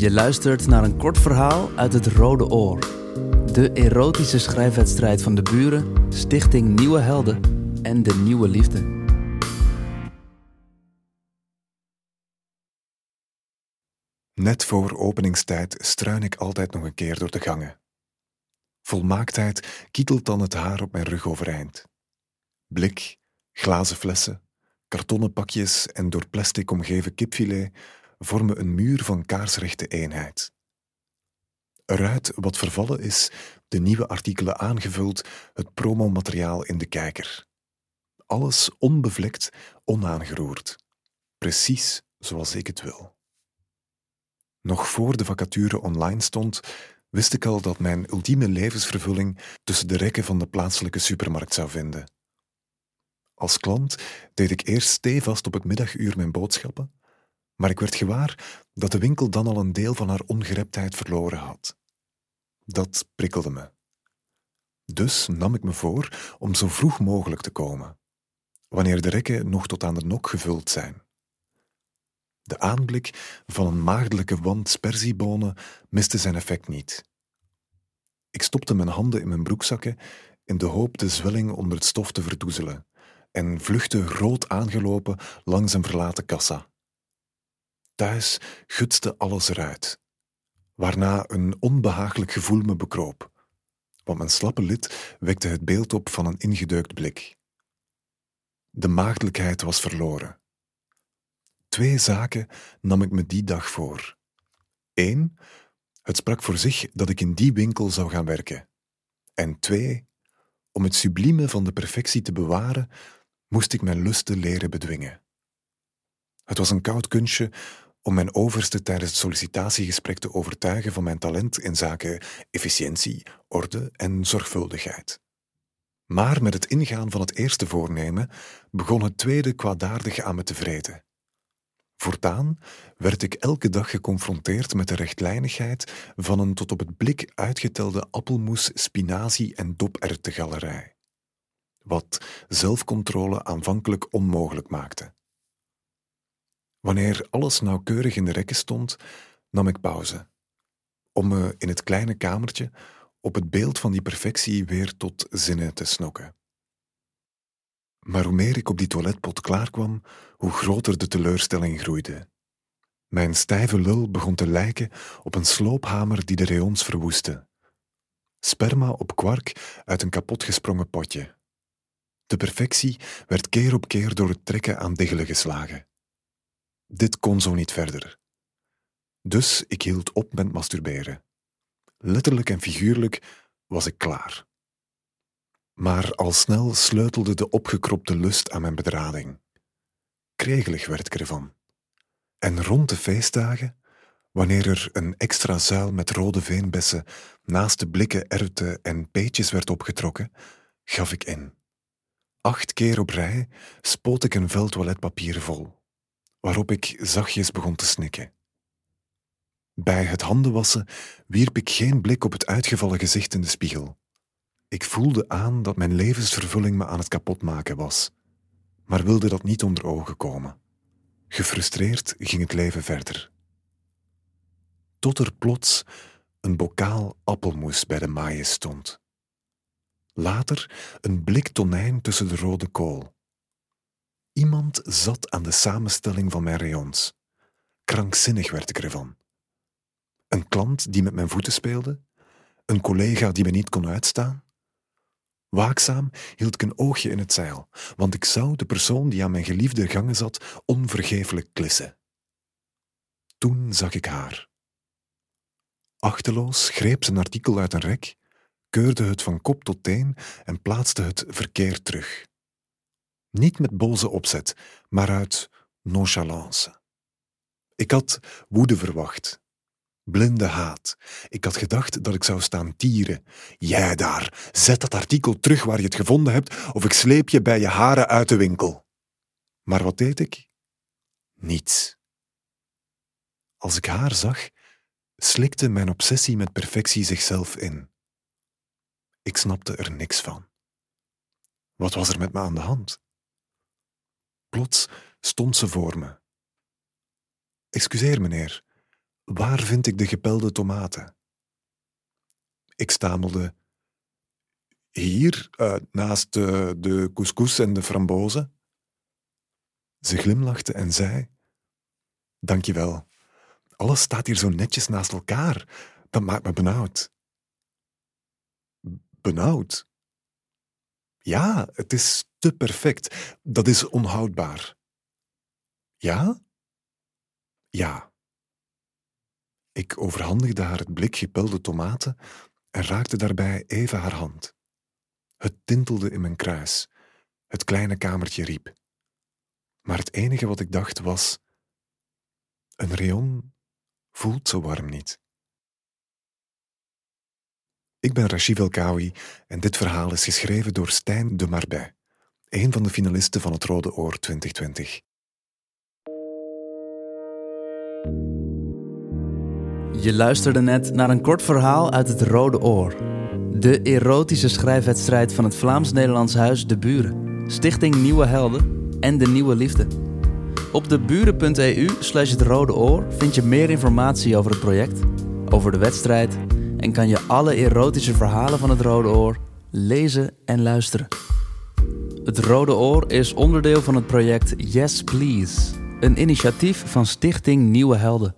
Je luistert naar een kort verhaal uit het Rode Oor. De erotische schrijfwedstrijd van de buren, Stichting Nieuwe Helden en de Nieuwe Liefde. Net voor openingstijd struin ik altijd nog een keer door de gangen. Volmaaktheid kietelt dan het haar op mijn rug overeind. Blik, glazen flessen, kartonnen pakjes en door plastic omgeven kipfilet vormen een muur van kaarsrechte eenheid. Eruit wat vervallen is, de nieuwe artikelen aangevuld, het promomateriaal in de kijker. Alles onbevlekt, onaangeroerd. Precies zoals ik het wil. Nog voor de vacature online stond, wist ik al dat mijn ultieme levensvervulling tussen de rekken van de plaatselijke supermarkt zou vinden. Als klant deed ik eerst stevast op het middaguur mijn boodschappen, maar ik werd gewaar dat de winkel dan al een deel van haar ongereptheid verloren had. Dat prikkelde me. Dus nam ik me voor om zo vroeg mogelijk te komen, wanneer de rekken nog tot aan de nok gevuld zijn. De aanblik van een maagdelijke wand sperziebonen miste zijn effect niet. Ik stopte mijn handen in mijn broekzakken in de hoop de zwelling onder het stof te verdoezelen en vluchtte rood aangelopen langs een verlaten kassa. Thuis gutste alles eruit, waarna een onbehagelijk gevoel me bekroop, want mijn slappe lid wekte het beeld op van een ingedeukt blik. De maagdelijkheid was verloren. Twee zaken nam ik me die dag voor. Eén, het sprak voor zich dat ik in die winkel zou gaan werken. En twee, om het sublieme van de perfectie te bewaren, moest ik mijn lusten leren bedwingen. Het was een koud kunstje om mijn overste tijdens het sollicitatiegesprek te overtuigen van mijn talent in zaken efficiëntie, orde en zorgvuldigheid. Maar met het ingaan van het eerste voornemen begon het tweede kwaadaardig aan me te vreten. Voortaan werd ik elke dag geconfronteerd met de rechtlijnigheid van een tot op het blik uitgetelde appelmoes, spinazie en doperwtengalerij. Wat zelfcontrole aanvankelijk onmogelijk maakte. Wanneer alles nauwkeurig in de rekken stond, nam ik pauze, om me in het kleine kamertje op het beeld van die perfectie weer tot zinnen te snokken. Maar hoe meer ik op die toiletpot klaarkwam, hoe groter de teleurstelling groeide. Mijn stijve lul begon te lijken op een sloophamer die de rayons verwoestte. Sperma op kwark uit een kapotgesprongen potje. De perfectie werd keer op keer door het trekken aan diggelen geslagen. Dit kon zo niet verder. Dus ik hield op met masturberen. Letterlijk en figuurlijk was ik klaar. Maar al snel sleutelde de opgekropte lust aan mijn bedrading. Kregelig werd ik ervan. En rond de feestdagen, wanneer er een extra zuil met rode veenbessen naast de blikken erwten en peetjes werd opgetrokken, gaf ik in. Acht keer op rij spoot ik een vel toiletpapier vol, waarop ik zachtjes begon te snikken. Bij het handenwassen wierp ik geen blik op het uitgevallen gezicht in de spiegel. Ik voelde aan dat mijn levensvervulling me aan het kapotmaken was, maar wilde dat niet onder ogen komen. Gefrustreerd ging het leven verder. Tot er plots een bokaal appelmoes bij de maaien stond. Later een blik tonijn tussen de rode kool. Iemand zat aan de samenstelling van mijn rayons. Krankzinnig werd ik ervan. Een klant die met mijn voeten speelde, een collega die me niet kon uitstaan, Waakzaam hield ik een oogje in het zeil, want ik zou de persoon die aan mijn geliefde gangen zat onvergeeflijk klissen. Toen zag ik haar. Achteloos greep ze een artikel uit een rek, keurde het van kop tot teen en plaatste het verkeerd terug. Niet met boze opzet, maar uit nonchalance. Ik had woede verwacht, blinde haat. Ik had gedacht dat ik zou staan tieren. Jij daar, zet dat artikel terug waar je het gevonden hebt, of ik sleep je bij je haren uit de winkel. Maar wat deed ik? Niets. Als ik haar zag, slikte mijn obsessie met perfectie zichzelf in. Ik snapte er niks van. Wat was er met me aan de hand? Plots stond ze voor me. Excuseer, meneer, Waar vind ik de gepelde tomaten? Ik stamelde: Hier, uh, naast de, de couscous en de frambozen. Ze glimlachte en zei: Dankjewel. Alles staat hier zo netjes naast elkaar. Dat maakt me benauwd. Benauwd? Ja, het is te perfect. Dat is onhoudbaar. Ja? Ja. Ik overhandigde haar het blik gepelde tomaten en raakte daarbij even haar hand. Het tintelde in mijn kruis. Het kleine kamertje riep. Maar het enige wat ik dacht was: een rayon voelt zo warm niet. Ik ben Rachid Elkawi en dit verhaal is geschreven door Stijn de Marbet, een van de finalisten van het Rode Oor 2020. Je luisterde net naar een kort verhaal uit het Rode Oor. De erotische schrijfwedstrijd van het Vlaams-Nederlands Huis De Buren, Stichting Nieuwe Helden en De Nieuwe Liefde. Op deburen.eu slash het Rode Oor vind je meer informatie over het project, over de wedstrijd en kan je alle erotische verhalen van het Rode Oor lezen en luisteren. Het Rode Oor is onderdeel van het project Yes Please, een initiatief van Stichting Nieuwe Helden.